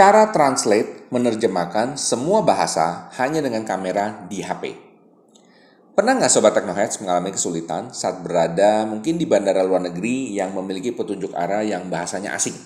Cara translate menerjemahkan semua bahasa hanya dengan kamera di HP. Pernah nggak Sobat Technoheads mengalami kesulitan saat berada mungkin di bandara luar negeri yang memiliki petunjuk arah yang bahasanya asing?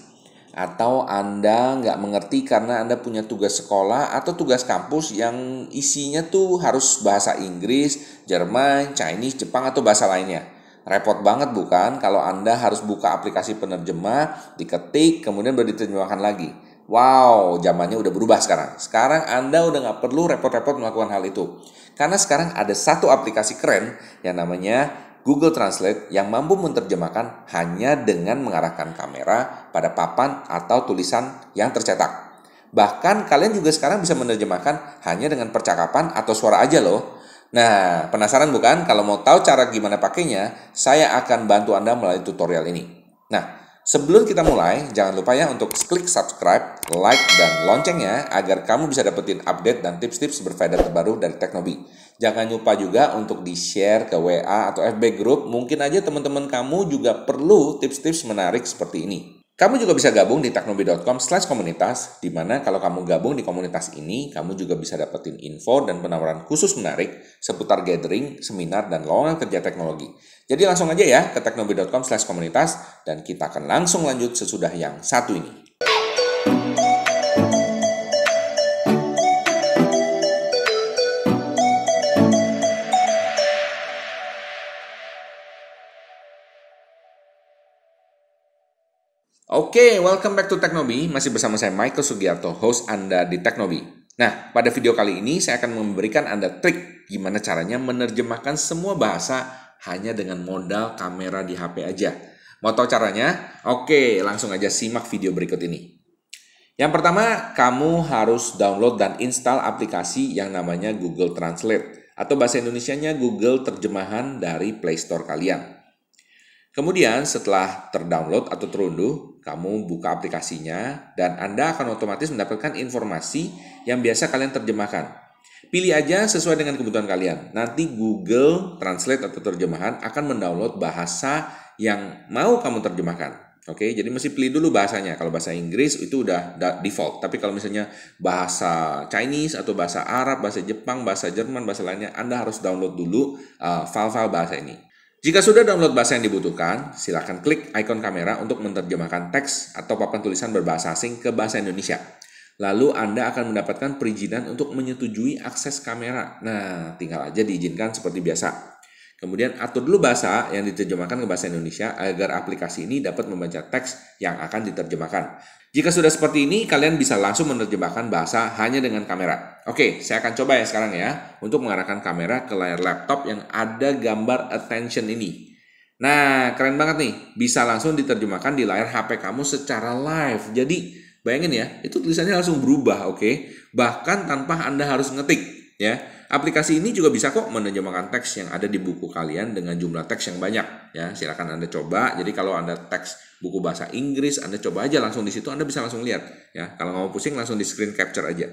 Atau Anda nggak mengerti karena Anda punya tugas sekolah atau tugas kampus yang isinya tuh harus bahasa Inggris, Jerman, Chinese, Jepang, atau bahasa lainnya? Repot banget bukan kalau Anda harus buka aplikasi penerjemah, diketik, kemudian baru diterjemahkan lagi. Wow, zamannya udah berubah sekarang. Sekarang Anda udah nggak perlu repot-repot melakukan hal itu. Karena sekarang ada satu aplikasi keren yang namanya Google Translate yang mampu menerjemahkan hanya dengan mengarahkan kamera pada papan atau tulisan yang tercetak. Bahkan kalian juga sekarang bisa menerjemahkan hanya dengan percakapan atau suara aja loh. Nah, penasaran bukan? Kalau mau tahu cara gimana pakainya, saya akan bantu Anda melalui tutorial ini. Nah, Sebelum kita mulai, jangan lupa ya untuk klik subscribe, like, dan loncengnya agar kamu bisa dapetin update dan tips-tips berfaedah terbaru dari Teknobi. Jangan lupa juga untuk di-share ke WA atau FB Group. Mungkin aja teman-teman kamu juga perlu tips-tips menarik seperti ini. Kamu juga bisa gabung di teknobi.com slash komunitas, di mana kalau kamu gabung di komunitas ini, kamu juga bisa dapetin info dan penawaran khusus menarik seputar gathering, seminar, dan lowongan kerja teknologi. Jadi langsung aja ya ke teknobi.com slash komunitas, dan kita akan langsung lanjut sesudah yang satu ini. Oke, okay, welcome back to Teknobi. Masih bersama saya Michael Sugiarto, host Anda di Teknobi. Nah, pada video kali ini saya akan memberikan Anda trik gimana caranya menerjemahkan semua bahasa hanya dengan modal kamera di HP aja. Mau tahu caranya? Oke, langsung aja simak video berikut ini. Yang pertama, kamu harus download dan install aplikasi yang namanya Google Translate atau bahasa Indonesianya Google Terjemahan dari Play Store kalian. Kemudian setelah terdownload atau terunduh, kamu buka aplikasinya dan Anda akan otomatis mendapatkan informasi yang biasa kalian terjemahkan. Pilih aja sesuai dengan kebutuhan kalian. Nanti Google Translate atau terjemahan akan mendownload bahasa yang mau kamu terjemahkan. Oke, jadi mesti pilih dulu bahasanya. Kalau bahasa Inggris itu udah default. Tapi kalau misalnya bahasa Chinese atau bahasa Arab, bahasa Jepang, bahasa Jerman, bahasa lainnya, Anda harus download dulu uh, file-file bahasa ini. Jika sudah download bahasa yang dibutuhkan, silakan klik ikon kamera untuk menerjemahkan teks atau papan tulisan berbahasa asing ke bahasa Indonesia. Lalu Anda akan mendapatkan perizinan untuk menyetujui akses kamera. Nah, tinggal aja diizinkan seperti biasa. Kemudian atur dulu bahasa yang diterjemahkan ke bahasa Indonesia agar aplikasi ini dapat membaca teks yang akan diterjemahkan. Jika sudah seperti ini, kalian bisa langsung menerjemahkan bahasa hanya dengan kamera. Oke, saya akan coba ya sekarang ya, untuk mengarahkan kamera ke layar laptop yang ada gambar attention ini. Nah, keren banget nih, bisa langsung diterjemahkan di layar HP kamu secara live. Jadi, bayangin ya, itu tulisannya langsung berubah, oke? Bahkan tanpa Anda harus ngetik, ya. Aplikasi ini juga bisa kok menerjemahkan teks yang ada di buku kalian dengan jumlah teks yang banyak. Ya, silakan Anda coba. Jadi kalau Anda teks buku bahasa Inggris, Anda coba aja langsung di situ, Anda bisa langsung lihat. Ya, kalau nggak mau pusing langsung di screen capture aja.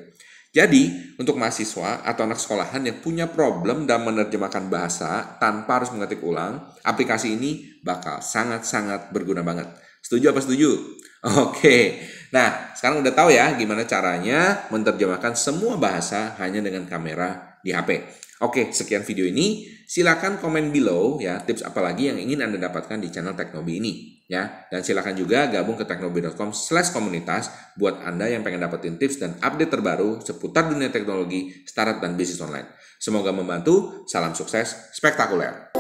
Jadi, untuk mahasiswa atau anak sekolahan yang punya problem dalam menerjemahkan bahasa tanpa harus mengetik ulang, aplikasi ini bakal sangat-sangat berguna banget. Setuju apa setuju? Oke. Nah, sekarang udah tahu ya gimana caranya menerjemahkan semua bahasa hanya dengan kamera di HP. Oke, sekian video ini. Silakan komen below ya tips apa lagi yang ingin Anda dapatkan di channel Teknobi ini ya. Dan silakan juga gabung ke teknobi.com/komunitas buat Anda yang pengen dapetin tips dan update terbaru seputar dunia teknologi, startup dan bisnis online. Semoga membantu. Salam sukses spektakuler.